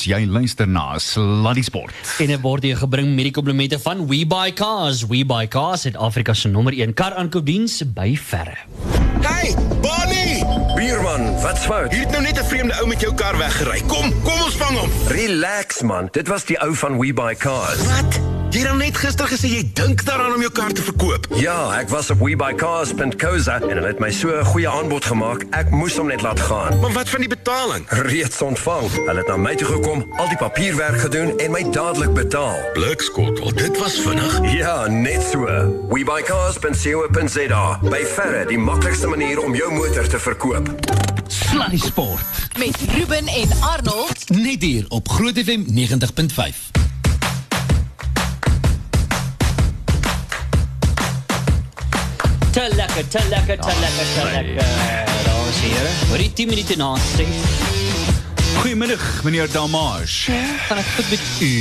Sports. Jy luister na Sluddy Sport. En dit word hier gebring met die komplimente van WeBuyCars. WeBuyCars het Afrika se nommer 1 kar aankoopdiens by verre. Hey, Bonnie! Bierman, wat's fout? Hier het nou net 'n vreemde ou met jou kar weggery. Kom, kom ons vang hom. Relax man, dit was die ou van We Buy Cars. Wat? Jy het dan net gister gesê jy dink daaraan om jou kar te verkoop. Ja, ek was op webuycars.co.za en hulle het my so 'n goeie aanbod gemaak. Ek moes hom net laat gaan. Maar wat van die betaling? Reeds ontvang. Hulle het na my toe gekom, al die papierwerk gedoen en my dadelik betaal. Blikskottel, dit was vinnig. Ja, net so. webuycars.co.za. By verre die maklikste manier om jou motor te verkoop. Sluddy Sport. Met Ruben en Arnold. Net hier op Groot FM 90.5. Te lekker, te lekker, te lekker, te lekker. Dames en heren, hoor die 10 minute na 6. Goeiemiddag, meneer Damage. Gaan ek goed met u?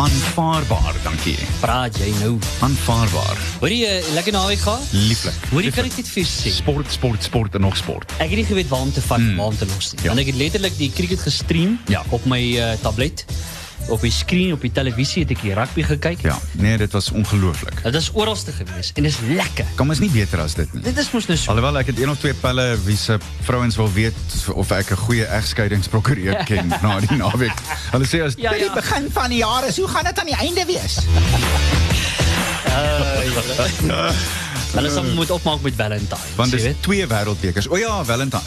Aanvaarbaar, dankie. Praat jy nou? Aanvaarbaar. Hoor jy uh, lekker naweek gehad? Lieflik. Hoor jy kan ek dit vir jou sê? Sport, sport, sport en nog sport. Ek het nie geweet waar om te vat, mm. waar om te los nie. Ja. Want ek het letterlik die cricket gestream Ja. op my uh, tablet. Op die skerm, op die televisie het ek die rugby gekyk. Ja, nee, dit was ongelooflik. Dit is oralste gewees en dis lekker. Kan mens nie beter as dit nie. Dit is mos nou so. Alhoewel ek het een of twee pelle wie se vrouens wil weet of ek 'n goeie egskeidingsprokureur ken na die naweek. Hulle sê as Ja, ja. begin van die jaar is, hoe gaan dit aan die einde wees? Hulle sal moet opmaak met Valentine. Want dis twee wêreldbekers. O ja, Valentine.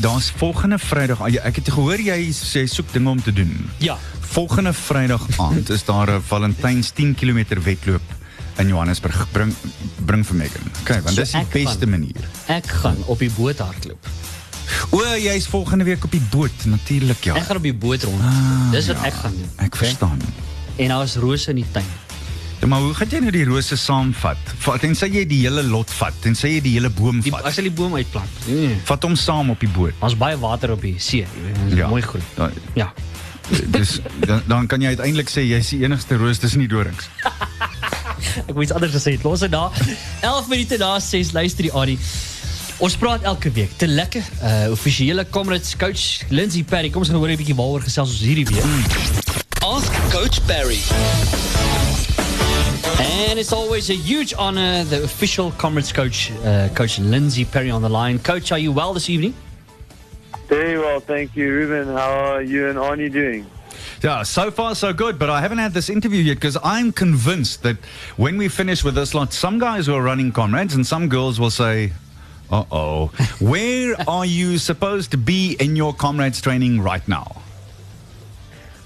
Daar's volgende Vrydag. ah, jy- Ek het gehoor jy sê soek dinge om te doen. Ja. Volgende Vrydag aand is daar 'n Valentyns 10 km wedloop in Johannesburg. Bring bring vir Megan. Okay, want So dis die beste gaan- manier. Ek gaan op die boot hardloop. O, jy's volgende week op die boot, natuurlik ja. Ek gaan op die boot rond. Dis wat ek gaan doen. Ek verstaan. En daar is rose in die tuin. Ja, maar hoe gaan jy nou die rose saamvat? Vat tensy jy die hele lot vat, tensy jy die hele boom Die, vat. ek sal die boom uitplant. Mm. Vat hom saam op die boot. Daar's baie water op die see. jy weet, is Ja. Mooi groen. Da- Ja. Dis dan, dan kan jy uiteindelik sê jy's die enigste roos tussen die dorings. Ek moet iets anders gesê het. Los dit daar. 11 minute na 6 luister die Adi. Ons praat elke week. Te lekker. Uh offisiële Comrades coach Lindsay Perry. Kom ons gaan hoor 'n bietjie waaroor gesels ons hierdie week. Ask Coach Barry. And it's always a huge honor the official Comrades coach uh, coach Lindsay Perry on the line. Coach, are you well this evening? Very well, thank you, Ruben. How are you and Arnie doing? Yeah, so far so good, but I haven't had this interview yet because I'm convinced that when we finish with this lot, some guys will running comrades and some girls will say, uh oh, where are you supposed to be in your comrades training right now?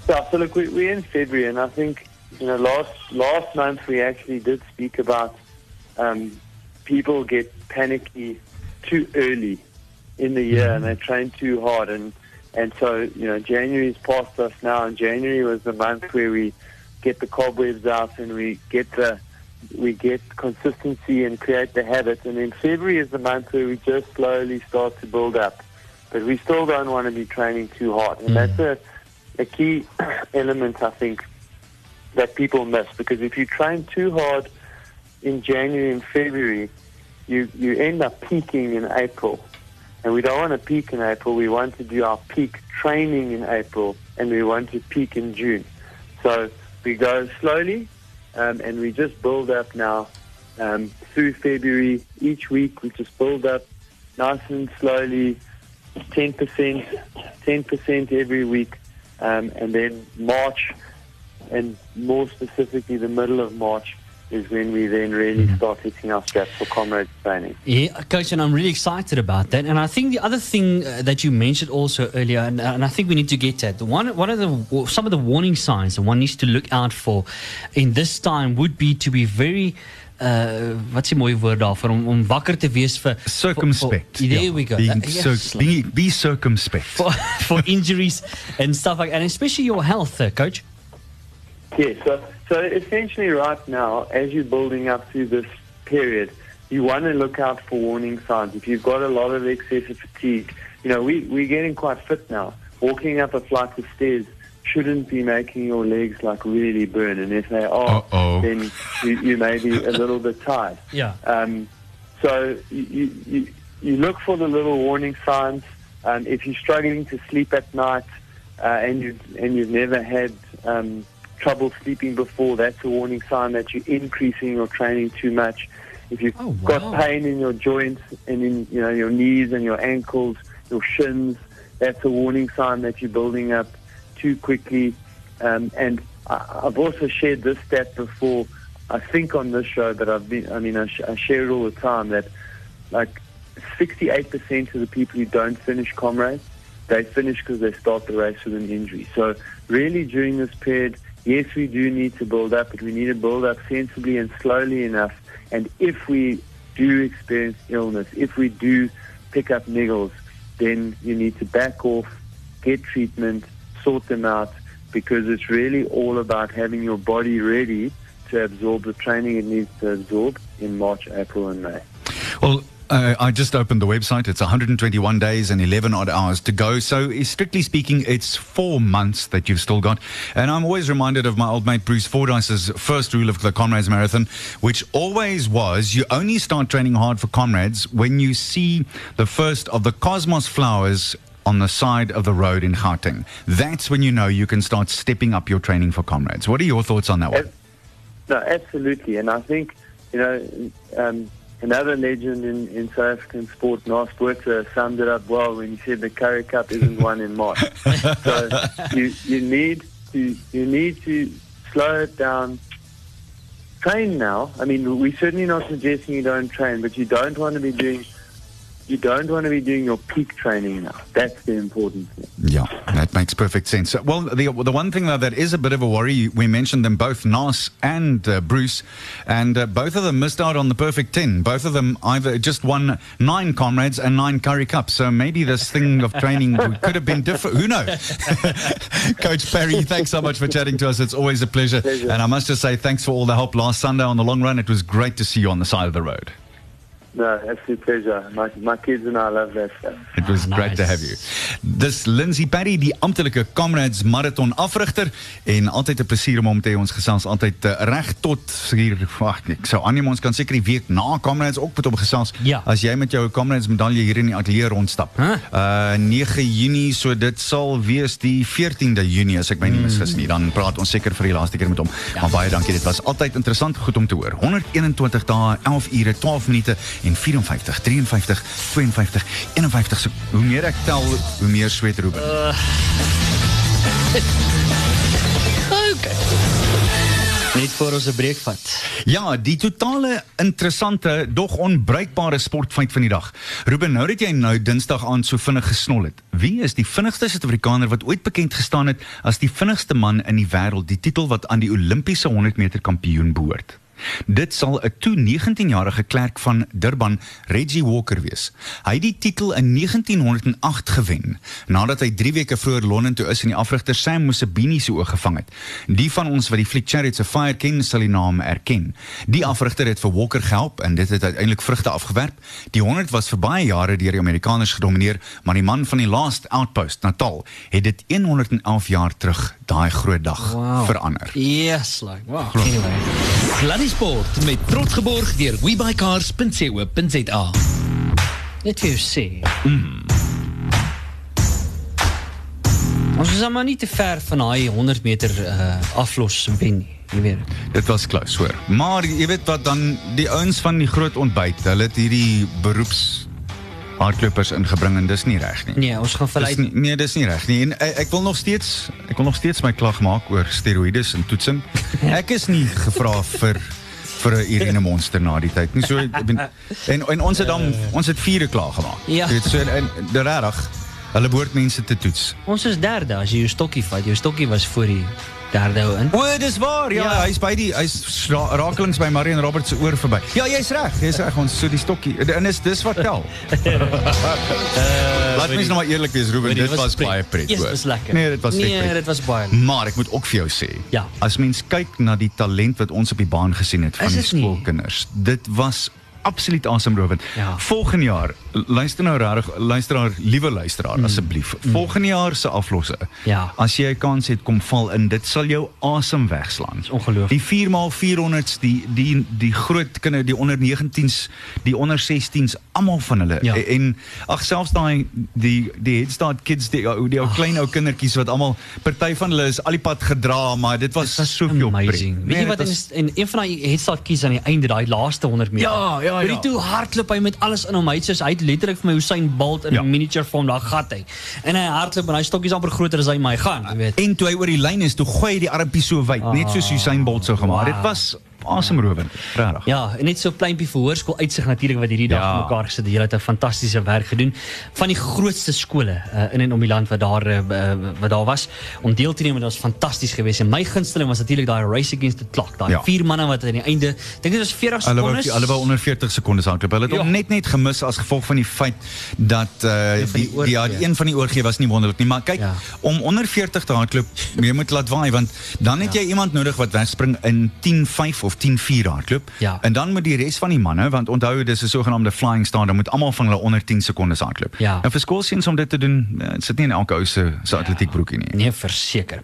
Yeah, so look, we, we're in February, and I think you know last last month we actually did speak about um, people get panicky too early in the year, and they mm-hmm. train too hard, and and so you know January's past us now, and January was the month where we get the cobwebs out and we get the we get consistency and create the habit, and then February is the month where we just slowly start to build up, but we still don't want to be training too hard, and that's mm. a a key element, I think, that people miss. Because if you train too hard in January and February, you, you end up peaking in April. And we don't want to peak in April. We want to do our peak training in April, and we want to peak in June. So we go slowly, um, and we just build up now um, through February. Each week, we just build up nice and slowly, 10%, 10% every week. Um, and then March, and more specifically the middle of March, is when we then really start hitting our straps for comrades training. Yeah, coach, and I'm really excited about that. And I think the other thing uh, that you mentioned also earlier, and, and I think we need to get at the one, one of the some of the warning signs that one needs to look out for in this time would be to be very. Uh, wat is die mooie woord daarvoor om om wakker te wees vir Circumspect. For, for, there Yeah. we go. Being Uh, cir- yes. be, be circumspect. for, for injuries and stuff like and especially your health, uh, coach. Yeah, so, so essentially right now, as you're building up through this period, you want to look out for warning signs. If you've got a lot of excessive fatigue, you know, we, we're getting quite fit now. Walking up a flight of stairs shouldn't be making your legs like really burn. And if they are, Uh-oh. then you, you may be a little bit tired. Yeah. Um, so you, you, you look for the little warning signs. Um, if you're struggling to sleep at night, uh, and you and you've never had um, trouble sleeping before, that's a warning sign that you're increasing your training too much. If you've Oh, wow. got pain in your joints and in you know your knees and your ankles, your shins, that's a warning sign that you're building up too quickly. Um, and I, I've also shared this stat before. I think on this show, but I've been. I mean, I, sh- I share it all the time that like 68% of the people who don't finish comrades, they finish because they start the race with an injury. So really during this period, yes, we do need to build up, but we need to build up sensibly and slowly enough. And if we do experience illness, if we do pick up niggles, then you need to back off, get treatment, sort them out, because it's really all about having your body ready to absorb the training it needs to absorb in March, April, and May. Well, uh, I just opened the website. It's 121 days and 11 odd hours to go. So, eh, strictly speaking, it's four months that you've still got. And I'm always reminded of my old mate Bruce Fordyce's first rule of the Comrades Marathon, which always was you only start training hard for Comrades when you see the first of the cosmos flowers on the side of the road in Gauteng. That's when you know you can start stepping up your training for Comrades. What are your thoughts on that one? No, absolutely. And I think, you know, um, another legend in, in South African sport, Nas Botha, summed it up well when he said the Curry Cup isn't won in March. so you, you need to you need to slow it down. Train now. I mean, we're certainly not suggesting you don't train, but you don't want to be doing you don't want to be doing your peak training now. That's the important thing. Yeah, that makes perfect sense. Well, the the one thing though that is a bit of a worry, we mentioned them both, Nas and uh, Bruce, and uh, both of them missed out on the perfect ten. Both of them either just won nine comrades and nine curry cups. So maybe this thing of training could have been different. Who knows? Coach Perry, thanks so much for chatting to us. It's always a pleasure. Pleasure. And I must just say thanks for all the help last Sunday on the long run. It was great to see you on the side of the road. No, absolute pleasure. My, my kids and I love that stuff. It was Ah, great to have you. Dis Lindsay Perry, die amptelike Comrades Marathon afrigter en altyd 'n plesier om hom te hê. Ons gesels altyd uh, reg tot hier wag ek sou aanneem ons kan seker die week na Comrades ook met hom gesels Ja. as jy met jou Comrades medalje hier in die ateljee rondstap. Huh? Uh 9 Junie, so dit sal wees die 14de Junie as ek my nie misgis nie. Dan praat ons seker vir die laaste keer met hom. Ja. Maar baie dankie. Dit was altyd interessant goed om te hoor. 121 dae, 11 ure, 12 minute en 54, 53, 52, 51. So, hoe meer ek tel, hoe meer sweet Ruben. Uh, Okay. Net voor ons 'n breek vat. ja, die totale interessante, dog onbruikbare sportfeit van die dag. Ruben, nou dat jy nou Dinsdag aan so vinnig gesnol het. Wie is die vinnigste Suid-Afrikaner wat ooit bekend gestaan het as die vinnigste man in die wêreld, die titel wat aan die Olimpiese 100 meter kampioen behoort? Dit sal 'n toe 19-jarige klerk van Durban, Reggie Walker wees. Hy het die titel in 1908 gewen, nadat hy 3 weke vroeër Londen toe is en die afrigter Sam Musabini se oog gevang het. Die van ons wat die fliek Chariots of Fire ken, sal die naam erken. Die afrigter het vir Walker gehelp en dit het uiteindelik vrugte afgewerp. Die 100 was vir baie jare deur die Amerikaners gedomeineer, maar die man van die Last Outpost, Natal, het dit 111 jaar terug daai groot dag Wow. verander. Yes, like wow. Anyway. Sluddy Sport met trots geborg deur webycars.co.za. Net vir jou sê. Ons is maar nie te ver van daai 100 meter uh, aflos wen nie. Jy weet. Dit was close, hoor. Maar jy weet wat dan die ouens van die groot ontbyt, hulle het hierdie beroeps hardlopers ingebring en dis nie reg nie. Nee, ons gaan Dis verlei. nie, nee, dis nie reg nie. En ek, ek wil nog steeds ek wil nog steeds my klag maak oor steroïdes en toetsing. Ek is nie gevra vir vir 'n Irene monster na die tyd nie. So en en ons het dan ons het vierde klaar gemaak. Ja. Weet so en, en de regtig hulle behoort mense te toets. Ons is derde as jy jou stokkie vat. Jou stokkie was voor die derde in. O, dis waar. Ja, Ja. hy's by die hy's ra- rakelings by Marion Roberts se oor verby. Ja, jy's reg. Jy's reg. Ons so die stokkie. En is dis wat tel. Laat mens nou maar eerlik wees, Ruben, dit was was pret. baie pret. Yes, was lekker. Nee, dit was Nee, net pret. dit was baie Maar ek moet ook vir jou sê, Ja. as mens kyk na die talent wat ons op die baan gesien het van Is die skoolkinders, dit was absoluut asemrowend. Ja. Volgende jaar, luister nou regtig, luisteraar, liewe luisteraar asseblief. Volgende jaar se aflosse. Mm. Ja. As jy 'n kans het, kom val in. Dit sal jou asem wegslaan. Dis ongelooflik. Die 4x400s, die die die groot kinders, die onder 19s, die onder 16s, almal van hulle. Ja. En ag selfs daai die die Head Start kids, die ou die ou klein ou kindertjies wat almal party van hulle is al die pad gedra, maar dit was, was soveel amazing. pret. Weet jy Nee, wat dit en, was- en een van daai headstart kies aan die einde daai laaste 100 meter. Ja, ja, Maar ja. die toe hardloop hy met alles in hom. Hy soos hy het letterlik vir my Usain Bolt in 'n Ja. miniature vorm daar gat hy. En hy hardloop en hy stokkies amper groter as hy my gaan, jy weet. En toe hy oor die lyn is, toe gooi hy die armpies so wyd, net soos Usain Bolt sou gemaak. wow. Dit was asemrowend, regtig. Ja, en net so pleintjie vir hoërskool uitsig natuurlik wat hierdie dag Ja. ja. mekaar gesit. Hulle het 'n fantastiese werk gedoen van die grootste skole uh, in en om die land wat daar uh, uh, wat daar was om deel te neem en dit was fantasties geweest. En my gunsteling was natuurlik daai race against the clock. Daai Ja. vier manne wat aan die einde, dink dit was 40 Hulle wou sekondes. hulle wou onder 40 sekondes hardloop. Hulle het Ja. hom net net gemis as gevolg van die feit dat uh van die die die ja, oorgee. die een van die oorgee was nie wonderlik nie, maar kyk Ja. om onder 40 te hardloop, jy moet laat waai want dan het jy iemand nodig wat wegspring in 10:5 of 10:4 hardloop. Ja. En dan moet die res van die manne, want onthou dis 'n sogenaamde flying start, dan moet almal van hulle onder 10 sekondes hardloop. Ja. En vir skoolseuns om dit te doen, dit sit nie in elke ou se se atletiekbroekie nie. Nee, verseker.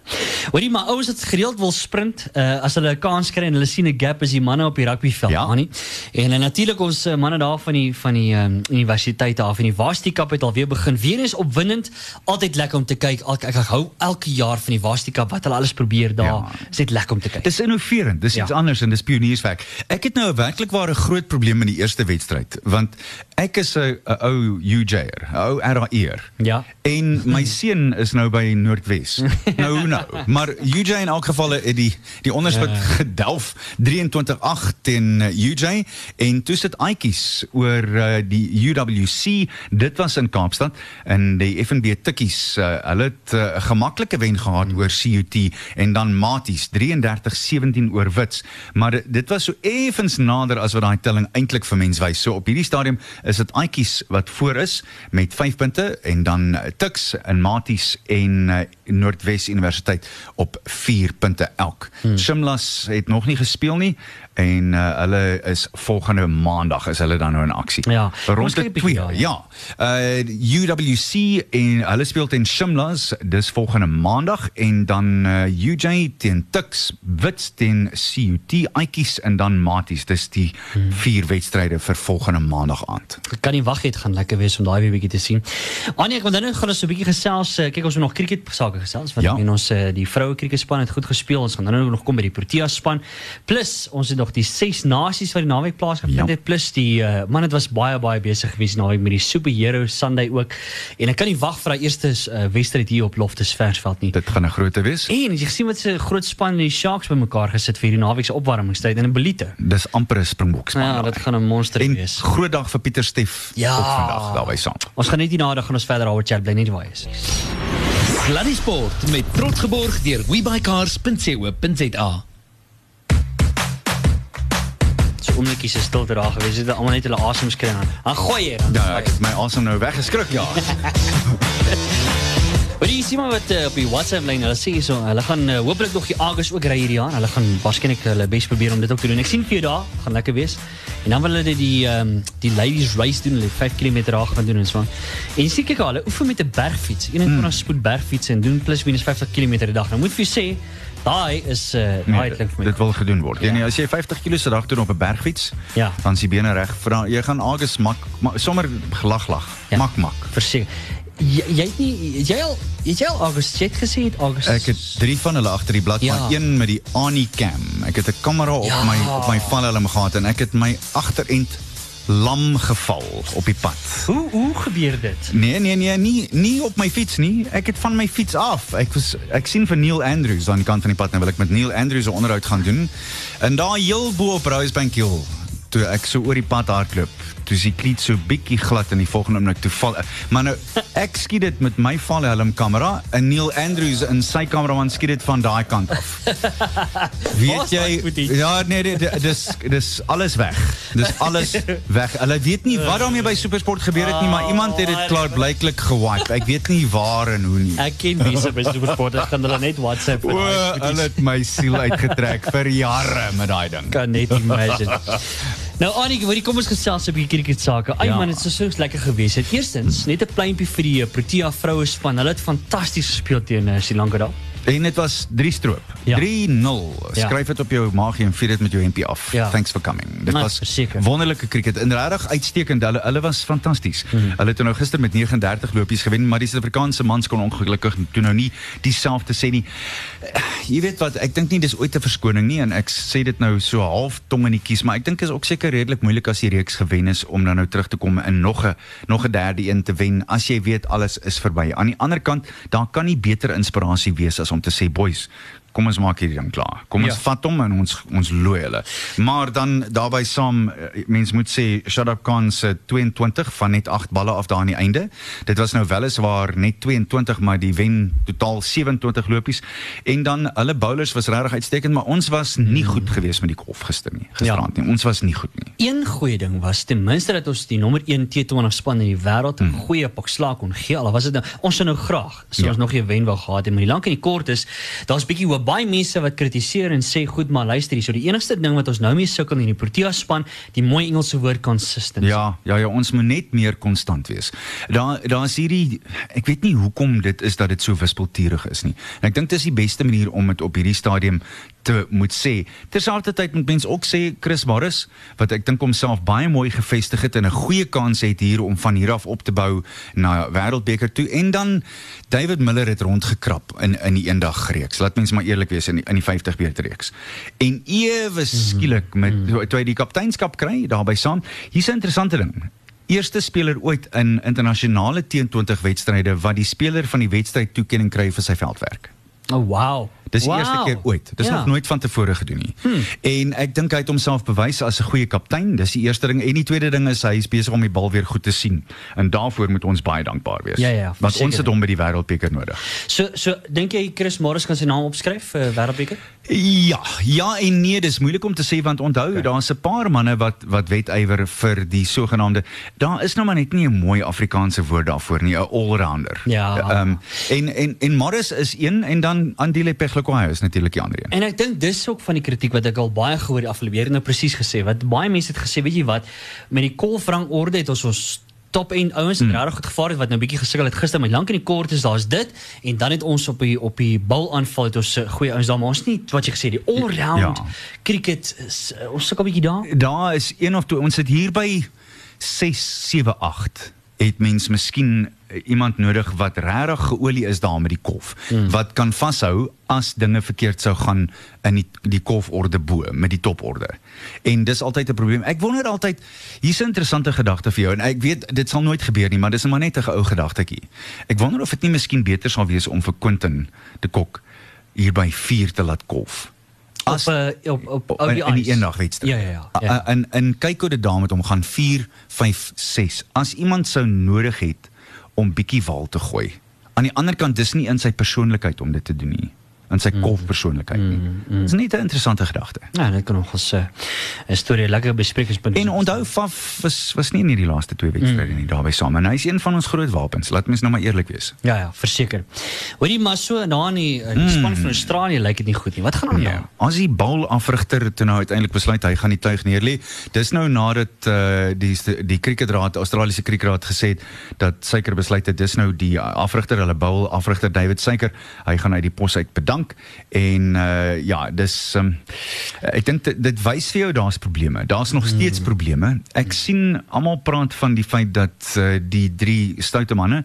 Hoorie, maar ouens wat gereeld wil sprint, uh, as hulle 'n kans kry en hulle sien 'n gap is die manne op die rugbyveld, Ja. Annie. En uh, natuurlik ons uh, manne daar van die van die um, universiteit daar van die Varsity Cup het alweer begin. Weer eens opwindend, altyd lekker om te kyk. Ek, ek hou elke jaar van die Varsity Cup wat hulle alles probeer daar. Ja. Is lekker om te kyk. Dis innoverend, dis Ja. iets anders en dis pionierswerk. Ek het nou 'n werklik ware groot probleem in die eerste wedstryd, want ek is 'n ou UJ'er, 'n ou RAE'er. Ja. En my seun is nou by Noordwes. nou nou, maar UJ in elk geval het die die onderspit Ja. gedelf 23-8 teen uh, UJ en toe sit Aitjies oor uh, die UWC. Dit was in Kaapstad en die FNB Tikkies, uh, hulle het uh, 'n gemaklike wen gehad oor CUT en dan Maties 33-17 oor Wits. Maar dit- dit was so effens nader as wat daai telling eintlik vir mens wys. So op hierdie stadium is dit Aitjies wat voor is met 5 punte en dan uh, Tuks en Maties en uh, Noordwes Universiteit op 4 punte elk. Hmm. Shimlas het nog nie gespeel nie en uh, hulle is volgende maandag is hulle dan nou in aksie. Ja. Kom Rond ons kyk die een bietjie 2. daar, Ja. Uh UWC en hulle speel teen Shimlas dis volgende maandag en dan uh, UJ teen Tuks, Wits teen CUT, Aitjies en dan Maties. Dis die Hmm. vier wedstryde vir volgende maandag aand. Ek kan nie wag het gaan lekker wees om daai weer bietjie te sien. Anie, wil dan nou gaan ons 'n bietjie gesels. eh, Kyk ons moet nog cricket sake gesels want Ja. ja. en ons eh, die vroue cricketspan het goed gespeel. Ons gaan nou nog kom by die Proteas span. Plus ons het nog die ses nasies wat die naweek plaasgevind Ja. het plus die uh, man dit was baie baie besig geweest naweek met die superhero Sunday ook. En ek kan nie wag vir daai eerste uh, wedstryd hier op Loftus Versveld nie. Dit gaan 'n groote wees. En jy gesien wat se groot span die Sharks bymekaar gesit vir hierdie naweek se opwarmingstyd in 'n Belite. Dis amper 'n Springbok span. Ja, dit gaan 'n monster en wees. groot dag vir Pieter Steef Ja. ook vandag daarby saam. Ons gaan net hierna dan gaan ons verder daaroor chat bly net waar is. Sluddy Sport met trots geborg deur webycars.co.za. So oomlikies is stilte daar gewees. Dit het almal net hulle asem skry aan. Dan gooi jy dan. Ja, ek het my asem nou weggeskrik ja. Maar jy sien maar wat uh, op die WhatsApp lyn, hulle sê so, hulle gaan uh, hopelik nog die Agus ook ry hierdie jaar. Hulle gaan waarskynlik hulle bes probeer om dit ook te doen. Ek sien vir jou daar, gaan lekker wees. En dan wil hulle die um, die ladies race doen, hulle 5 km daar gaan doen en so. En jy sien kyk hulle oefen met 'n bergfiets. 21 mm. spoed bergfiets en doen plus minus 50 km per dag. Nou moet vir jou sê, daai is uh, Nee, dit wil gedoen word. Ja. Ja. Nee, as jy 50 km se dag doen op 'n bergfiets, Ja. dan is die bene reg. Jy gaan Agus mak, mak sommer gelag lag. Ja. Mak mak. Verseker. Jy, jy het nie het jy al het jy al August jy het August Ek het drie van hulle agter die blad, Ja. maar een met die Anicam. Ek het 'n kamera op Ja. my op my valhelm gehad en ek het my agterend lam geval op die pad. Hoe hoe gebeur dit? Nee nee nee, nie nie op my fiets nie. Ek het van my fiets af. Ek was ek sien vir Neil Andrews aan die kant van die pad nou wil ek met Neil Andrews 'n onderhoud gaan doen. En daar heel bo op Rosebank Hill toe ek so oor die pad hardloop. Toe is die kliet so bietjie glad in die volgende oomblik toe val. Maar nou ek skiet dit met my valhelm kamera en Neil Andrews in sy kameraman skiet dit van daai kant af. Weet jy? Ja, nee, dis dis alles weg. Dis alles weg. Hulle weet nie wat daarmee by Supersport gebeur het nie, maar iemand het dit klaar blyklik gewipe. Ek weet nie waar en hoe nie. Ek ken mense by Supersport, ek kan hulle net WhatsApp daai hulle het my siel uitgetrek vir jare met daai ding. kan net imagine. Nou Annie, hoor jy kom ons gesels 'n bietjie cricket sake. Ai Ja. man, dit sou so lekker gewees het. Eerstens, net 'n pleintjie vir die eh, Protea vroue span. Hulle het fantasties gespeel teen uh, Sri Lanka daar. En dit was 3 stroop. Ja. 3-0. Ja. Skryf dit op jou maagie en vier dit met jou hempie af. Ja. Thanks for coming. Dit was verseker. wonderlike cricket en regtig uitstekend. Hulle hulle was fantasties. Mhm. Hulle het nou gister met 39 lopies gewen, maar die Suid-Afrikaanse mans kon ongelukkig toe nou nie dieselfde sê nie. Eh, Jy weet wat, ek dink nie dis ooit 'n verskoning nie en ek sê dit nou so half tong in die kies, maar ek dink is ook seker redelik moeilik as die reeks gewen is om dan nou terug te kom en nog 'n nog 'n derde een te wen as jy weet alles is verby. Aan die ander kant, daar kan nie beter inspirasie wees as om te sê boys, kom ons maak hierdie ding klaar. Kom ons Ja. vat hom en ons ons looi hulle. Maar dan daarbey saam eh, mens moet sê Shut Up Khan se 22 van net 8 balle af daar aan die einde. Dit was nou weliswaar net 22 maar die wen totaal 27 lopies en dan hulle bowlers was regtig uitstekend maar ons was nie goed geweest met die golf gister nie. Gisterand nie. Ons was nie goed nie. Een goeie ding was ten minste dat ons die nommer 1 T20 span in die wêreld 'n Hmm. goeie pak slaag kon gee. Al was dit nou ons sou nou graag sou Ja. ons nog 'n wen wou gehad het, maar die lank en die kort is daar's bietjie hoe baie mense wat kritiseer en sê goed, maar luister hier, so die enigste ding wat ons nou mee sukkel in die Protea span, die mooi Engelse woord consistency. Ja, ja, ja, ons moet net meer konstant wees. Daar daar's hierdie ek weet nie hoekom dit is dat dit so wispelturig is nie. En ek dink dis die beste manier om dit op hierdie stadium te moet sê. Terselfdertyd moet mens ook sê Chris Morris wat ek dink homself baie mooi gevestig het en 'n goeie kans het hier om van hier af op te bou na Wêreldbeker toe en dan David Miller het rondgekrap in in die eendag reeks. Laat mens maar eerlik wees in die, in die 50 beurt reeks. En ewe skielik met toe hy die kapteinskap kry daarby saam. Hier's 'n interessante ding. Eerste speler ooit in internasionale T20 wedstryde wat die speler van die wedstryd toekenning kry vir sy veldwerk. Oh wow. Dis die wow. eerste keer ooit. Dis ja. nog nooit van tevore gedoen nie. Hmm. En ek dink hy het homself bewys as 'n goeie kaptein. Dis die eerste ding en die tweede ding is hy is besig om die bal weer goed te sien. En daarvoor moet ons baie dankbaar wees. Ja, ja, Want ons het hom by die wêreldbeker nodig. So so dink jy Chris Morris kan sy naam opskryf vir Wêreldbeker? Ja, ja en nee, dis moeilik om te sê want onthou, okay. daar's 'n paar manne wat wat wetywer vir die sogenaamde daar is nou maar net nie 'n mooi Afrikaanse woord daarvoor nie, 'n all-rounder. Ja. Ehm en en en Morris is een en dan Andile Peglokoy is natuurlik die ander een. En ek dink dis ook van die kritiek wat ek al baie gehoor die afgelope jaar nou presies gesê wat baie mense het gesê weet jy wat met die kolfrangorde het ons ons top end ouens mm. regtig goed gevaar het wat nou bietjie gesukkel het gister maar lank in die kort is daar's dit en dan het ons op die op die bal aanval het ons uh, goeie ouens daar maar ons nie wat jy gesê die all round Ja. cricket is, uh, ons sukkel bietjie daar Daar is een of twee ons sit hier by 6 7 8 het mens miskien eh, iemand nodig wat regtig geolie is daar met die kolf hmm. wat kan vashou as dinge verkeerd sou gaan in die die kolforde bo met die toporde. En dis altyd 'n probleem. Ek wonder altyd hier's 'n interessante gedagte vir jou en ek weet dit sal nooit gebeur nie, maar dis maar net 'n ou gedagtetjie. Ek wonder of dit nie miskien beter sal wees om vir Quentin de Kok hier by 4 te laat kolf. Op uh, op op, op in, die in die eendagwedstryd. Ja ja ja. ja. En en kyk hoe dit daar met hom gaan 4 5 6. As iemand sou nodig het om bietjie wal te gooi. Aan die ander kant dis nie in sy persoonlikheid om dit te doen nie. In sy kolf persoonlikheid nie. Dis net 'n interessante gedagte. Ja, dit kan nog ons 'n uh, storie lekker besprekingspunt. En onthou Faf was was nie in hierdie laaste twee wedstryde nie daarbey saam. En hy is een van ons groot wapens. Laat mens nou maar eerlik wees. Ja ja, verseker. Hoorie maar so na in die, die span van Australië lyk dit nie goed nie. Wat gaan aan Ja. nou? As die balafrigter toe nou uiteindelik besluit hy gaan die tuig neerlê. Dis nou nadat uh, die die cricketraad, Australiese cricketraad gesê het dat Suiker besluit het dis nou die afrigter, hulle bal afrigter David Suiker. Hy gaan uit die pos uit bedank en uh, ja, dis um, ek dink dit, dit wys vir jou daar's probleme. Daar's nog steeds probleme. Ek sien almal praat van die feit dat uh, die drie stoute manne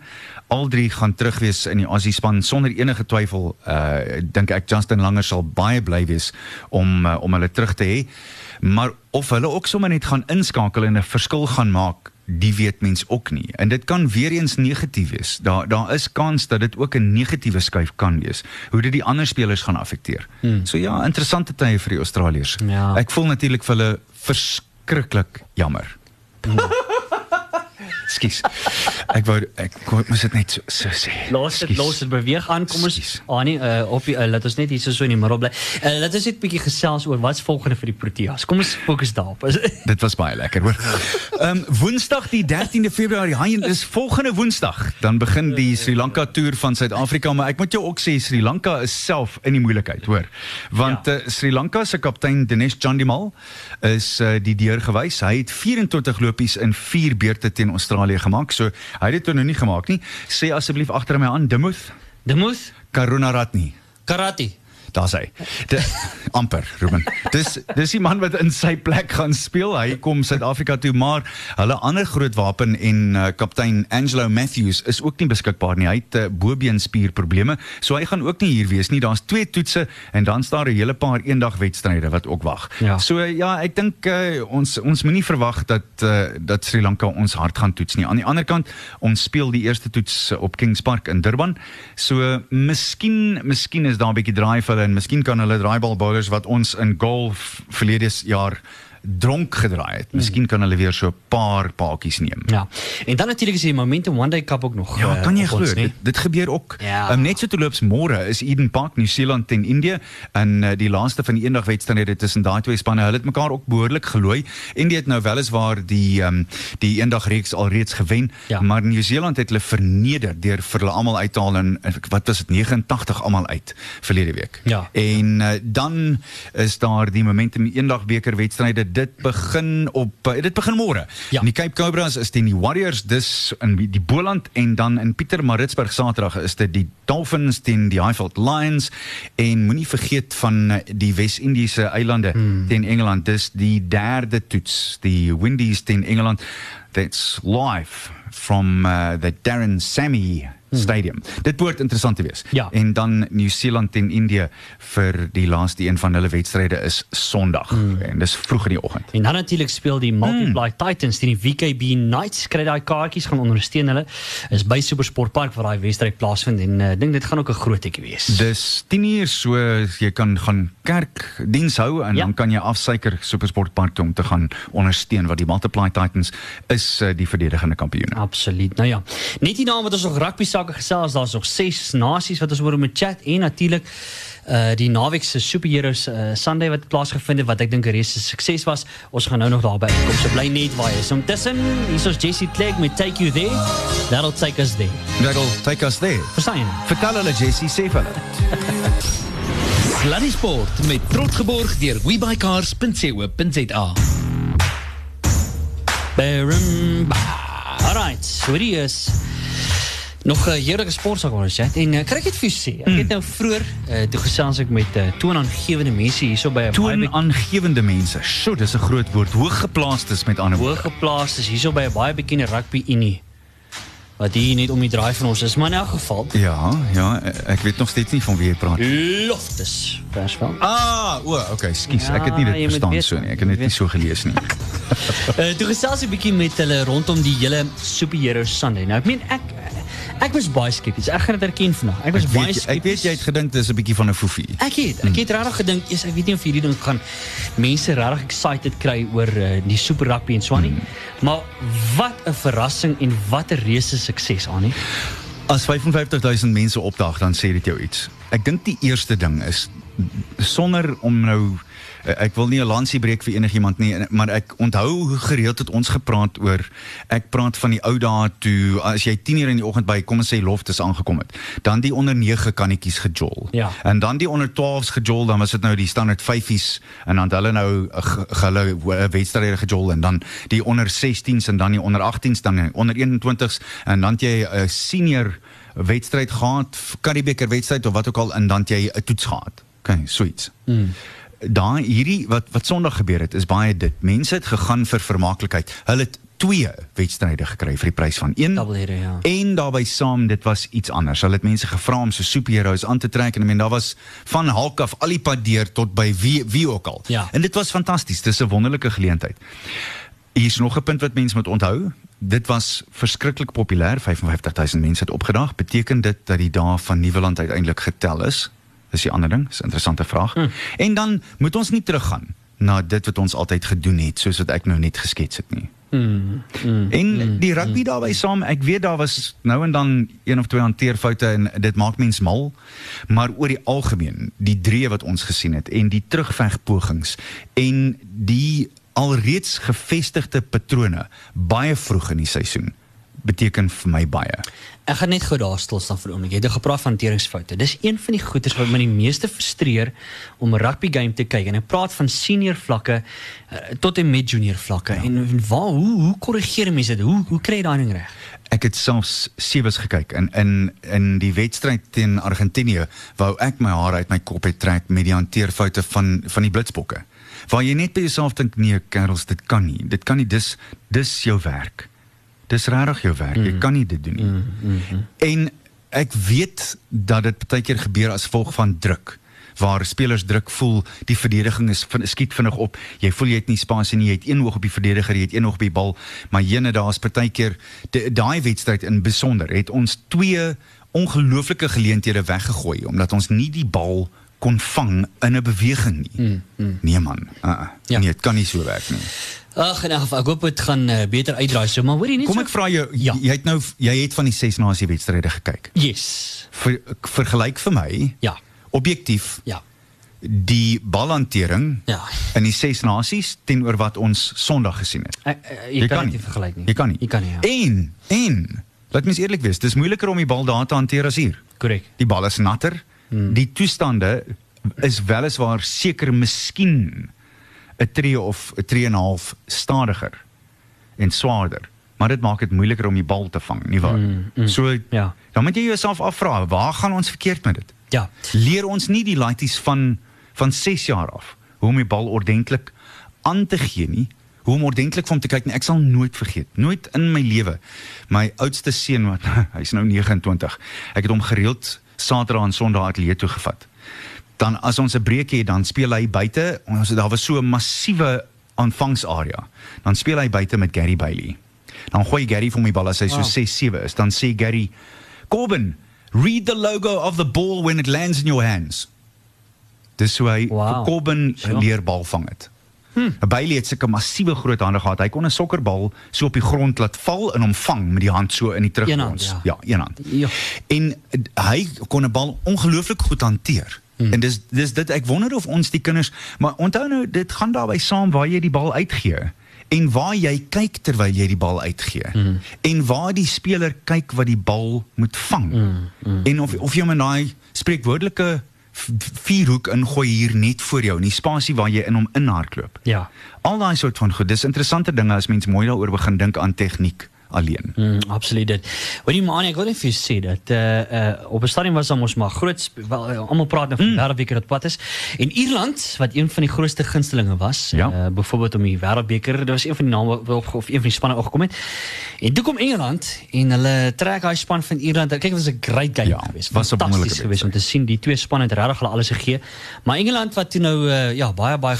al drie gaan terug wees in die Aussie span sonder enige twyfel. Uh dink ek Justin Langer sal baie bly wees om uh, om hulle terug te hê. Maar of hulle ook sommer net gaan inskakel en 'n verskil gaan maak, die weet mens ook nie. En dit kan weer eens negatief wees. Daar daar is kans dat dit ook 'n negatiewe skuif kan wees. Hoe dit die ander spelers gaan affekteer. Hmm. So ja, interessante tye vir die Australiërs. Ja. Ek voel natuurlik vir hulle verskriklik jammer. Ekskuus. Ek wou ek wou mos dit net so, so sê. Los dit, los dit beweeg aan. Kom ons Ekskuus. Annie, uh, op die, uh, laat ons net hier so in die middel bly. Uh, laat ons net 'n bietjie gesels oor wat's volgende vir die Proteas. Kom ons fokus daarop. Dit was baie lekker, hoor. Ehm um, Woensdag die 13de Februarie, hy is volgende Woensdag, dan begin die Sri Lanka toer van Suid-Afrika, maar ek moet jou ook sê Sri Lanka is self in die moeilikheid, hoor. Want ja. uh, Sri Lanka se kaptein Dinesh Chandimal is uh, die deur gewys. Hy het 24 lopies in 4 beurte teen Australië gemaak. So hy het dit toe nou nie gemaak nie. Sê asseblief agter my aan Dimuth Demuth Karunaratne. Karate. Daar's hy. De, amper, Ruben. Dis dis die man wat in sy plek gaan speel. Hy kom Suid-Afrika toe, maar hulle ander groot wapen en uh, kaptein Angelo Matthews is ook nie beskikbaar nie. Hy het uh, bobeenspierprobleme, so hy gaan ook nie hier wees nie. Daar's twee toetse en dan staan 'n hele paar eendagwedstryde wat ook wag. Ja. So uh, ja, ek dink uh, ons ons moenie verwag dat uh, dat Sri Lanka ons hard gaan toets nie. Aan die ander kant, ons speel die eerste toets op Kings Park in Durban. So uh, miskien miskien is daar 'n bietjie draai vir hulle en miskien kan hulle draaibal bowlers wat ons in golf verlede jaar dronk gedraai het. Miskien kan hulle weer so 'n paar paadjies neem. Ja. En dan natuurlik is die Momentum One Day Cup ook nog. Ja, eh, kan jy op glo? Dit, dit gebeur ook. Ja. Um, net so te loops môre is Eden Park, Nieu-Seeland teen Indië en uh, die laaste van die eendagwedstryde tussen daai twee spanne. Hulle het mekaar ook behoorlik gelooi. Indië het nou weliswaar die um, die eendagreeks alreeds gewen, Ja. maar Nieu-Seeland het hulle verneder deur vir hulle almal uit te haal en en wat was dit 89 almal uit verlede week. Ja. En uh, dan is daar die Momentum eendagbeker wedstryde. Dit begin op uh, dit begin môre. Ja. In die Cape Cobras is teen die Warriors dis in die Boland en dan in Pietermaritzburg Saterdag is dit die Dolphins teen die Highveld Lions en moenie vergeet van eh, die Wes-Indiese eilande hmm. teen Engeland dis die derde toets die Windies teen Engeland that's live from uh, the Darren Sammy Stadium. Dit behoort interessant te wees. Ja. En dan Nieu-Seeland teen Indië vir die laaste een van hulle wedstryde is Sondag en dis vroeg in die oggend. En dan natuurlik speel die Multiply mm. Titans teen die WKB Knights. Kry daai kaartjies gaan ondersteun hulle. Is by Supersport Park waar daai wedstryd plaasvind en ek uh, dink dit gaan ook 'n groot ekkie wees. Dis 10 uur so jy kan gaan kerkdiens hou en Ja. dan kan jy afsuiker Supersportpark toe om te gaan ondersteun wat die Multiply Titans is uh, die verdedigende kampioene. Absoluut. Nou ja, net hierna met ons nog rugby sake gesels, daar's nog 6 nasies wat ons oor moet chat en natuurlik uh die naweek se superheroes uh, Sunday wat plaasgevind het wat ek dink 'n reuse sukses was. Ons gaan nou nog daarby uitkom. So bly net waar jy is. Intussen, hier's ons Jessie Clegg met Take You There. That'll take us there. That'll take us there. Verstaan jy? Vertel hulle Jessie sê vir hulle. Sluddy Sport met trots geborg deur webycars.co.za. Barum. Alright, so hier is nog uh, ons chat en uh, dit vir jou sê? Ek het nou vroeër uh, toe gesels ek met uh, toonaangewende mense hierso by 'n Toonaangewende mense. Sjoe, dis 'n groot woord. Hooggeplaastes met ander woorde. hooggeplaas is hierso by 'n baie bekende rugby unie wat hier net om die draai van ons is, maar in elk geval Ja, ja, ek weet nog steeds nie van wie jy praat. Loftus Versveld. Ah, o, okay, skus. Ja, ek het nie dit jy moet verstaan weet- so nie. Ek het dit nie so gelees nie. Uh, toe gesels ek 'n bietjie met hulle rondom die hele superhero Sunday. Nou ek meen ek ek was baie skepties. Ek gaan dit erken vandag. Ek was Ek baie weet, skepties. ek weet jy het gedink dis 'n bietjie van 'n foefie. Ek het, ek het regtig gedink, yes, ek weet nie of hierdie ding gaan mense regtig excited kry oor uh, die super rugby en so aan nie. Maar wat 'n verrassing en wat 'n reuse sukses aan nie. As 55000 mense opdag, dan sê dit jou iets. Ek dink die eerste ding is sonder om nou eh, ek wil nie 'n lansie breek vir enigiemand nie, maar ek onthou hoe gereeld het ons gepraat oor ek praat van die ou dae toe as jy 10 uur in die oggend by kom ons sê loftes aangekom het, dan die onder 9 kannetjies gejol. Ja. En dan die onder 12s gejol, dan was dit nou die standaard 5s en dan hulle nou eh, gehulle eh, wedstryde gejol en dan die onder 16s en dan die onder 18s dan die onder 21s en dan jy 'n senior wedstryd gehad, Karibeker wedstryd of wat ook al en dan jy 'n toets gehad. Okay, sweet. Mm. Daai hierdie wat wat Sondag gebeur het is baie dit. Mense het gegaan vir vermaaklikheid. Hulle het twee wedstryde gekry vir die prys van een. Doubleheader, ja. En daarbey saam, dit was iets anders. Hulle het mense gevra om so superheroes aan te trek en ek meen daar was van Hulk af al die pad deur tot by wie wie ook al. Ja. En dit was fantasties. Dis 'n wonderlike geleentheid. Hier is nog 'n punt wat mense moet onthou. Dit was verskriklik populêr. 55000 mense het opgedag. Beteken dit dat die dae van Nieuweland uiteindelik getel is? Dis die ander ding. Dis 'n interessante vraag. Hm. En dan moet ons nie teruggaan na dit wat ons altyd gedoen het, soos wat ek nou net geskets het nie. Mm, mm, en die rugby mm, daarbey saam, ek weet daar was nou en dan een of twee hanteerfoute en dit maak mens mal, maar oor die algemeen, die drie wat ons gesien het en die terugvegpogings en die alreeds gevestigde patrone baie vroeg in die seisoen beteken vir my baie. Ek gaan net gou daar stil staan vir 'n oomblik. Jy het gepraat van hanteringsfoute. Dis een van die goeters wat my die meeste frustreer om 'n rugby game te kyk en ek praat van senior vlakke uh, tot en met junior vlakke. Ja. En waar hoe hoe korrigeer mense dit? Hoe hoe kry jy daai ding reg? Ek het selfs sewes gekyk in in in die wedstryd teen Argentinië wou ek my hare uit my kop het trek met die hanteerfoute van van die blitsbokke. Waar jy net by jouself dink nee, kerels, dit kan nie. Dit kan nie dis dis jou werk. Dis regtig jou werk. Mm. Jy kan nie dit doen nie. Mm, mm, mm. En ek weet dat dit baie keer gebeur as gevolg van druk waar spelers druk voel die verdediging is van skiet vinnig op jy voel jy het nie spasie nie jy het een oog op die verdediger jy het een oog op die bal maar jene daar's baie keer daai wedstryd in besonder het ons twee ongelooflike geleenthede weggegooi omdat ons nie die bal kon vang in 'n beweging nie mm, mm. nee man uh -uh. Ja. nee dit kan nie so werk nie Ag nee, ek hoop dit gaan uh, beter uitdraai. So, maar hoorie net Kom ek so... vra jou, ja. jy het nou jy het van die ses nasie wedstryde gekyk. Yes. Ver, vergelyk vir my. Ja. Objektief. Ja. Die balhantering ja. in die ses nasies teenoor wat ons Sondag gesien het. Uh, uh, jy, jy kan dit vergelyk nie. Jy kan nie. Jy kan nie. Ja. En en laat mens eerlik wees, dis moeiliker om die bal daar te hanteer as hier. Korrek. Die bal is natter. Hmm. Die toestande is weliswaar seker miskien 'n tree of 'n tree en 'n half stadiger en swaarder. Maar dit maak dit moeiliker om die bal te vang, nie waar? Mm, mm, so ja. Dan moet jy jouself afvra, waar gaan ons verkeerd met dit? Ja. Leer ons nie die laities van van 6 jaar af hoe om die bal ordentlik aan te gee nie? Hoe om ordentlik van te kyk nie. Ek sal nooit vergeet, nooit in my lewe my oudste seun wat hy's nou 29. Ek het hom gereeld Saterdag en Sondag ateljee toe gevat dan as ons 'n breek het, dan speel hy buite. Ons daar was so 'n massiewe aanvangsarea. Dan speel hy buite met Gary Bailey. Dan gooi Gary vir my bal as hy so 6-7 is. Dan sê Gary, "Corbin, read the logo of the ball when it lands in your hands." Dis hoe hy wow. vir Corbin sure. leer bal vang het. Hmm. Bailey het sulke massiewe groot hande gehad. Hy kon 'n sokkerbal so op die grond laat val en hom vang met die hand so in die terugkons. Ja, ja, een hand. Ja. En hy kon 'n bal ongelooflik goed hanteer. Hmm. En dis dis dit ek wonder of ons die kinders maar onthou nou dit gaan daarby saam waar jy die bal uitgee en waar jy kyk terwyl jy die bal uitgee hmm. en waar die speler kyk wat die bal moet vang. Hmm. Hmm. En of of jy met daai spreekwoordelike vierhoek ingooi hier net voor jou in die spasie waar jy in hom inhardloop. Ja. Al daai soort van goed. Dis interessante dinge as mens mooi daaroor begin dink aan tegniek alleen. Mm, absoluut dit. Wat jy maar ek wil net vir jou sê dat uh uh op 'n stadium was ons maar groot wel uh, almal praat nou van mm. wêreldbeker wat pad is. En Ierland wat een van die grootste gunstelinge was, ja. uh byvoorbeeld om die wêreldbeker, dit was een van die name of, of een van die spanne opgekom het. En toe kom Engeland en hulle trek daai span van Ierland. Kyk, dit was 'n great game ja, geweest. Was fantasties geweest om te sien die twee spanne het regtig hulle alles gegee. Maar Engeland wat toe nou uh, ja, baie baie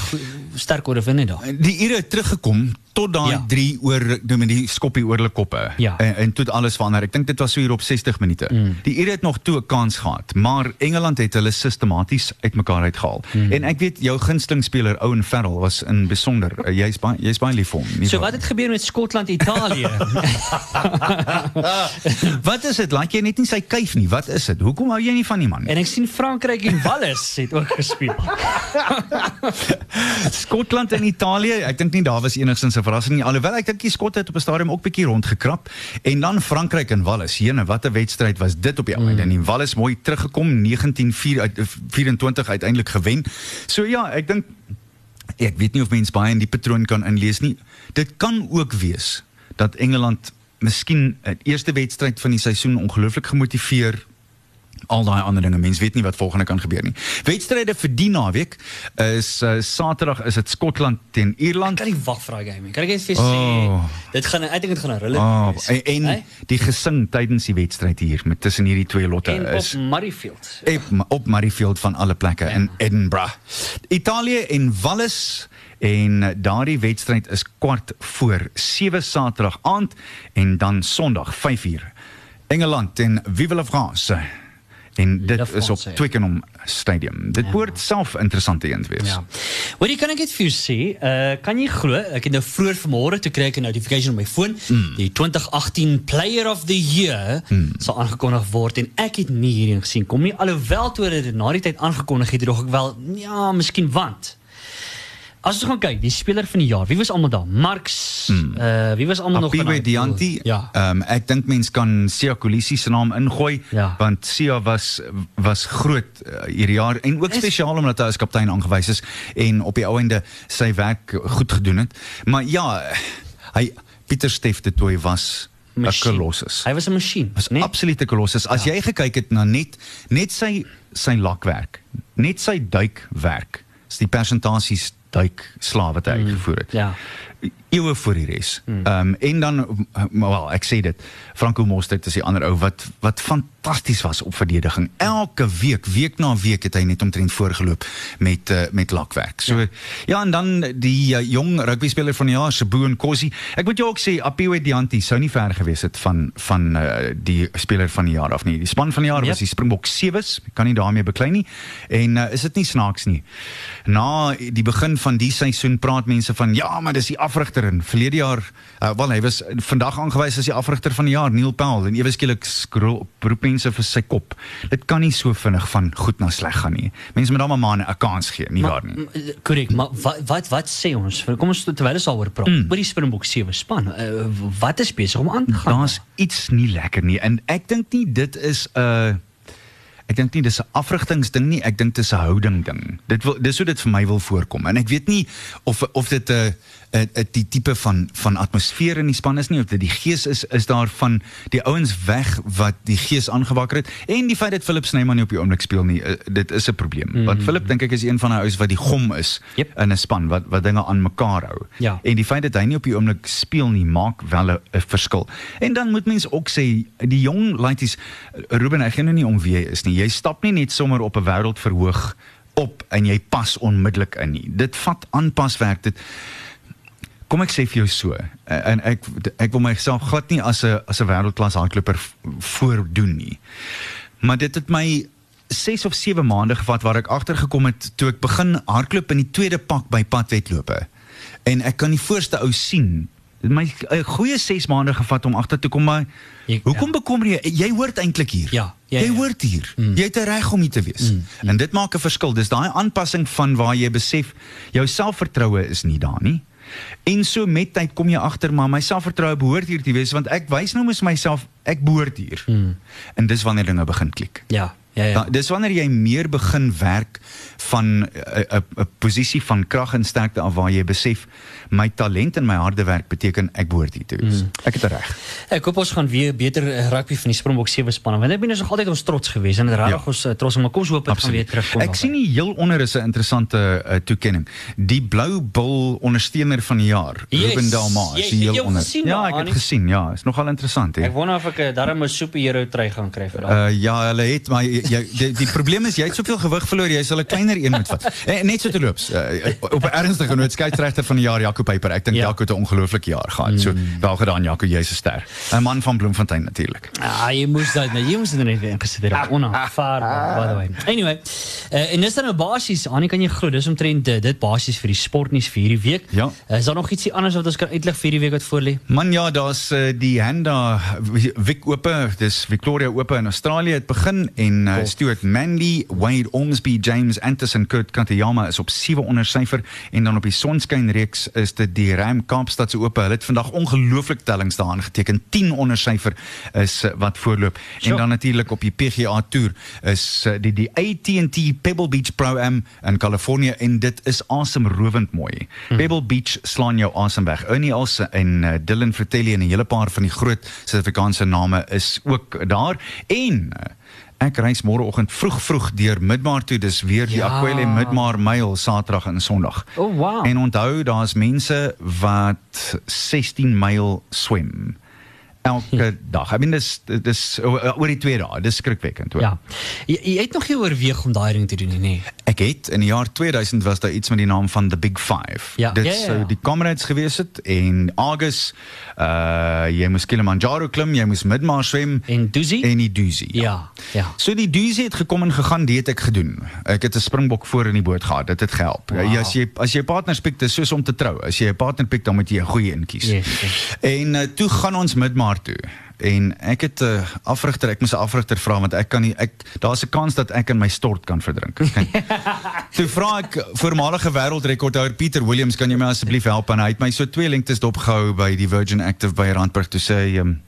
sterk oorwin het daar. Die Ire het teruggekom tot daai ja. 3 oor noem die skoppie oor hulle koppe. Ja. En, en toe alles verander. Ek dink dit was so hier op 60 minute. Mm. Die Ire het nog toe 'n kans gehad, maar Engeland het hulle sistematies uitmekaar uitgehaal. Mm. En ek weet jou gunsteling speler Owen Farrell was in besonder. Uh, jy's baie jy's baie lief vir hom. So wat het gebeur met Skotland Italië? wat is dit? Laat jy net nie sy kuif nie. Wat is dit? Hoekom hou jy nie van die man? En ek sien Frankryk en Wallis het ook gespeel. Skotland en Italië, ek dink nie daar was enigsins 'n verrassing nie. Alhoewel ek dink die Skotte het op 'n stadium ook bietjie rondgekrap en dan Frankryk en Wallis. Jene, wat 'n wedstryd was dit op die einde. Mm. En Wallis mooi teruggekom 1924 uiteindelik gewen. So ja, ek dink ek weet nie of mense baie in die patroon kan inlees nie. Dit kan ook wees dat Engeland miskien 'n eerste wedstryd van die seisoen ongelooflik gemotiveer al daai ander dinge. Mense weet nie wat volgende kan gebeur nie. Wedstryde vir die naweek is uh, Saterdag is dit Skotland teen Ierland. Kan jy wag vir daai game? Kan ek net vir sê oh. dit gaan ek dink dit gaan 'n hulle oh, en, en hey? die gesing tydens die wedstryd hier met tussen hierdie twee lotte en is op Murrayfield. Ja. Op Murrayfield van alle plekke ja. in Edinburgh. Italië en Wallis en daardie wedstryd is kwart voor 7 Saterdag aand en dan Sondag 5uur. Engeland en Vive la France En dit Love is op ja. Twickenham Stadium. Dit Ja. behoort self interessant te wees. Ja. Hoor jy kan ek net vir jou sê, uh, kan jy glo, ek het nou vroeër vanmôre toe kry ek 'n notification op my foon, Hmm. die 2018 Player of the Year sal aangekondig word en ek het nie hierin gesien kom nie alhoewel toe hulle dit na die tyd aangekondig het dog ek wel ja, miskien want As ons gaan kyk, die speler van die jaar, wie was almal daar? Marx, uh, wie was almal nog daai pool? Dianti. Ja. Ehm ek dink mens kan Sia Kolisi se naam ingooi Ja. want Sia was was groot uh, hierdie jaar en ook spesiaal omdat hy as kaptein aangewys is en op die ou ende sy werk goed gedoen het. Maar ja, hy Pieter Steff de Tooi was 'n kolossus. Hy was 'n masjien, was né? absolute kolossus. As jy gekyk het na net net sy sy lakwerk, net sy duikwerk, is die persentasies duik slawe wat hy uitgevoer het. ja. Eeue voor die res. Ehm um, en dan wel, ek sê dit, Franco Mostert is die ander ou wat wat fantasties was op verdediging. Elke week, week na week het hy net omtrent voorgeloop met uh, met lakwerk. So ja. ja, en dan die uh, jong rugby speler van die jaar, Sebo Nkosi. Ek moet jou ook sê Apiwe Dianti sou nie ver gewees het van van uh, die speler van die jaar af nie. Die span van die jaar Yep. was die Springbok Sewes, kan nie daarmee beklei nie. En uh, is dit nie snaaks nie. Na die begin van die seisoen praat mense van ja, maar dis die afrigter en verlede jaar uh, wel hy was vandag aangewys as die afrigter van die jaar Neil Powell en ewe skielik beroep mense vir sy kop. Dit kan nie so vinnig van goed na sleg gaan nie. Mense moet hom maar 'n kans gee, nie waar nie. Korrek, maar wat wat wat sê ons? Kom ons terwyl ons daaroor praat. Mm. Oor die Springbok sewe span. Uh, wat is besig om aan te gaan? Daar's iets nie lekker nie en ek dink nie dit is 'n uh, ek dink nie dis 'n afrigtingsding nie, ek dink dit is 'n houding ding. Dit wil dis hoe dit vir my wil voorkom en ek weet nie of of dit 'n uh, 'n uh, die tipe van van atmosfeer in die span is nie of dit die gees is is daar van die ouens weg wat die gees aangewakker het en die feit dat Philip Snyman nie op die oomblik speel nie uh, dit is 'n probleem. Mm. Want Philip dink ek is een van die ouens wat die gom is Yep. in 'n span wat wat dinge aan mekaar hou. Ja. En die feit dat hy nie op die oomblik speel nie, maak wel 'n verskil. En dan moet mens ook sê die jong laities Ruben, ek gaan nou nie om wie jy is nie. Jy stap nie net sommer op 'n wêreldverhoog op en jy pas onmiddellik in nie. Dit vat aanpaswerk. Dit Kom ek sê vir jou so en ek ek wil myself glad nie as 'n as 'n wêreldklas hardloper voordoen nie. Maar dit het my 6 of 7 maande gevat waar ek agtergekom het toe ek begin hardloop in die tweede pak by padwedlope. En ek kan die voorste ou sien. Dit my 'n goeie 6 maande gevat om agter te kom maar Jy- hoekom ja. bekommer jy jy hoort eintlik hier. Ja, ja, jy ja. hoort hier. Mm. Jy het 'n reg om hier te wees. Mm. En dit maak 'n verskil. Dis daai aanpassing van waar jy besef jou selfvertroue is nie daar nie. En so met tyd kom jy agter maar my selfvertroue behoort hier te wees want ek wys nou mos myself ek behoort hier. Mm. En dis wanneer dinge begin klik. Ja, ja, ja. Ja. Dis wanneer jy meer begin werk van 'n 'n 'n posisie van krag en sterkte af waar jy besef my talent en my harde werk beteken ek behoort hier te wees. Mm. Ek het reg. Ek hoop ons gaan weer beter rugby van die Springbok sewe spanne want dit is nog altyd ons trots geweest en dit raak Ja. ons trots maar kom ons hoop dit gaan weer terugkom. Ek sien nie heel onder is 'n interessante uh, toekenning. Die blou bil ondersteuner van die jaar, Yes. Ruben Dalma, Jy- is het heel jy onder. gesien ja, ek het Annie? gesien. Ja, is nogal interessant hè. Ek wonder of ek darm 'n superhero trui gaan kry vir daai. Uh, ja, hulle het maar jy, jy, die, die probleem is jy het soveel gewig verloor, jy sal 'n kleiner een moet vat. Eh, net so te loops. Uh, op 'n ernstige noot skeieregter van die jaar Jaco Peyper. Ek dink Ja. ja. Jaco het 'n ongelooflike jaar gehad. So wel gedaan Jaco, jy's 'n ster. 'n Man van Bloemfontein natuurlik. Ah, jy moes dit net, jy moes dit net ingesit het. Onaanvaarbaar by the way. Anyway, uh, en dis dan nou basies, Annie kan jy glo, dis omtrent dit, dit basies vir die sportnuus vir hierdie week. Ja. Uh, is daar nog ietsie anders wat ons kan uitlig vir hierdie week wat voor lê? Man ja, daar's uh, die Handa Vic Ope, dis Victoria Ope in Australië het begin en uh, Stuart Manley, Wade Ormsby, James Anderson, Kurt Katayama is op 7 onder syfer en dan op die Sonskyn reeks is dit die Ram Kaapstad se Ope. Hulle het vandag ongelooflik tellings daaraan geteken. 10 onder syfer is uh, wat voorloop. En dan natuurlik op die PGA Tour is uh, die die AT&T Pebble Beach Pro Am in Kalifornië en dit is asemrowend mooi. Hmm. Pebble Beach slaan jou asem weg. Ernie Els en Dylan Fratelli en 'n hele paar van die groot Suid-Afrikaanse name is ook daar en Ek reis môreoggend vroeg vroeg deur Midmar toe. Dis weer die Ja. Aquile Midmar Mile Saterdag en Sondag. Oh, wow. En onthou, daar's mense wat 16 myl swem elke dag. I mean dis dis oor die twee dae. Dis skrikwekkend hoor. Ja. Jy, jy het nog nie oorweeg om daai ding te doen nie, nee. Ek het in die jaar 2000 was daar iets met die naam van The Big 5. Ja. Dit Ja, ja, sou ja. die Comrades gewees het en August uh jy moes Kilimanjaro klim, jy moes Midmar swem En Duzi? en die Duzi. Ja, ja. So die Duzi het gekom en gegaan, dit het ek gedoen. Ek het 'n springbok voor in die boot gehad. Dit het gehelp. Wow. Ja, as jy as jy 'n partner pick, dis soos om te trou. As jy 'n partner pick, dan moet jy 'n goeie een kies. Yes, yes. En uh, toe gaan ons Midmar toe. En ek het 'n uh, afrigter, ek moes 'n afrigter vra want ek kan nie ek daar's 'n kans dat ek in my stort kan verdrink. Kyk. toe vra ek voormalige wêreldrekordhouer Pieter Williams, kan jy my asseblief help en hy het my so twee lengtes dopgehou by die Virgin Active by Randburg toe sê um,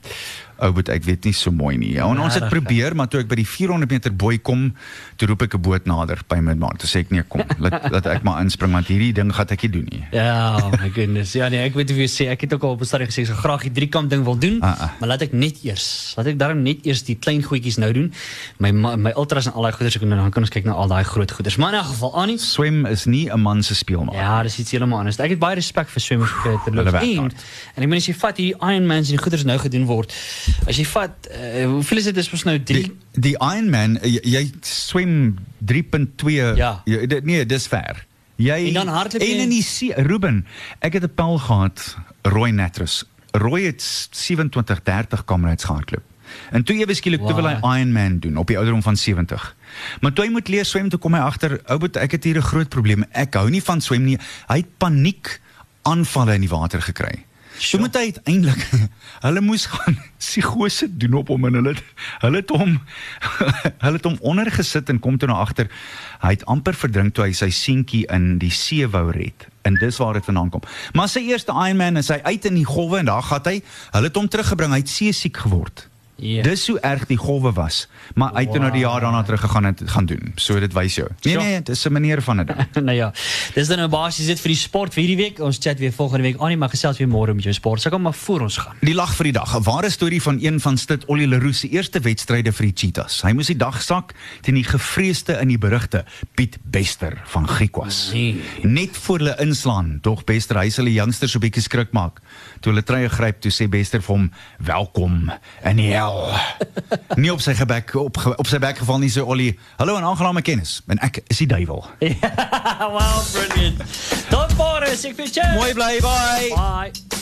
ou moet ek weet nie so mooi nie. Ja, en ons het probeer, maar toe ek by die 400 meter boei kom, toe roep ek 'n boot nader by Midmar. Toe sê ek nee, kom, laat laat ek maar inspring want hierdie ding gaan ek nie doen nie. Ja, my goodness. Ja nee, ek weet hoe jy sê. Ek het ook al op 'n stadium gesê ek sou graag die driekant ding wil doen, Ah, ah. maar laat ek net eers, laat ek daarom net eers die klein goedjies nou doen. My my ultras en al daai goeders ek doen, dan kan ons kyk na al daai groot goeders. Maar in 'n geval, Annie, Swem is nie 'n man se speelmaat. Ja, dis iets heeltemal anders. Ek het baie respek vir swemmers vir te loop. En ek meen as jy vat hierdie Ironmans en die goeders nou gedoen word, as jy vat uh, hoeveel is dit dis mos nou 3 Die die Ironman jy, jy swem 3.2 Ja. jy, dit- nee, dis ver. Jy En dan hardloop jy- En in die see, Ruben, ek het 'n pel gehad, Roy Natras. Roy het 27 30 kamerads gehardloop. En toe ewe skielik wow. toe wil hy Wow. Ironman doen op die ouderdom van 70. Maar toe hy moet leer swem, toe kom hy agter, ou boet, ek het hier 'n groot probleem. Ek hou nie van swem nie. Hy het paniek aanvalle in die water gekry. So Sure. moet hy uiteindelik hulle moes gaan psigose doen op hom en hulle hulle het hom hulle het hom onder gesit en kom toe na agter. Hy het amper verdrink toe hy sy seentjie in die see wou red. En dis waar dit vandaan kom. Maar sy eerste Ironman is hy uit in die golwe en daar gaan hy. Hulle het hom teruggebring. Hy het seesiek geword. Ja. Dis hoe erg die golwe was. Maar hy het wow. nou die jaar daarna terug gegaan en gaan doen. So dit wys jou. Nee Sure. nee, dis 'n manier van dit. nou ja, dis dan nou basies dit vir die sport vir hierdie week. Ons chat weer volgende week. Annie, maar gesels weer môre met jou sport. So kom maar voor ons gaan. Die lag vir die dag. 'n Ware storie van een van Stit Ollie Leroux se eerste wedstryde vir die Cheetahs. Hy moes die dag sak teen die gevreesde in die berigte Piet Bester van Griquas. Nee. Net voor hulle inslaan, dog Bester hy sal die youngsters so 'n bietjie skrik maak. Toe hulle treie gryp, toe sê Bester vir hom: "Welkom in die hel." Nie op sy gebek op ge- op sy bek geval nie, sê Ollie: "Hallo en aangename kennis. En ek is die duiwel." wow, brilliant. Tot môre, ek vir jou. Mooi bly, bye. Bye.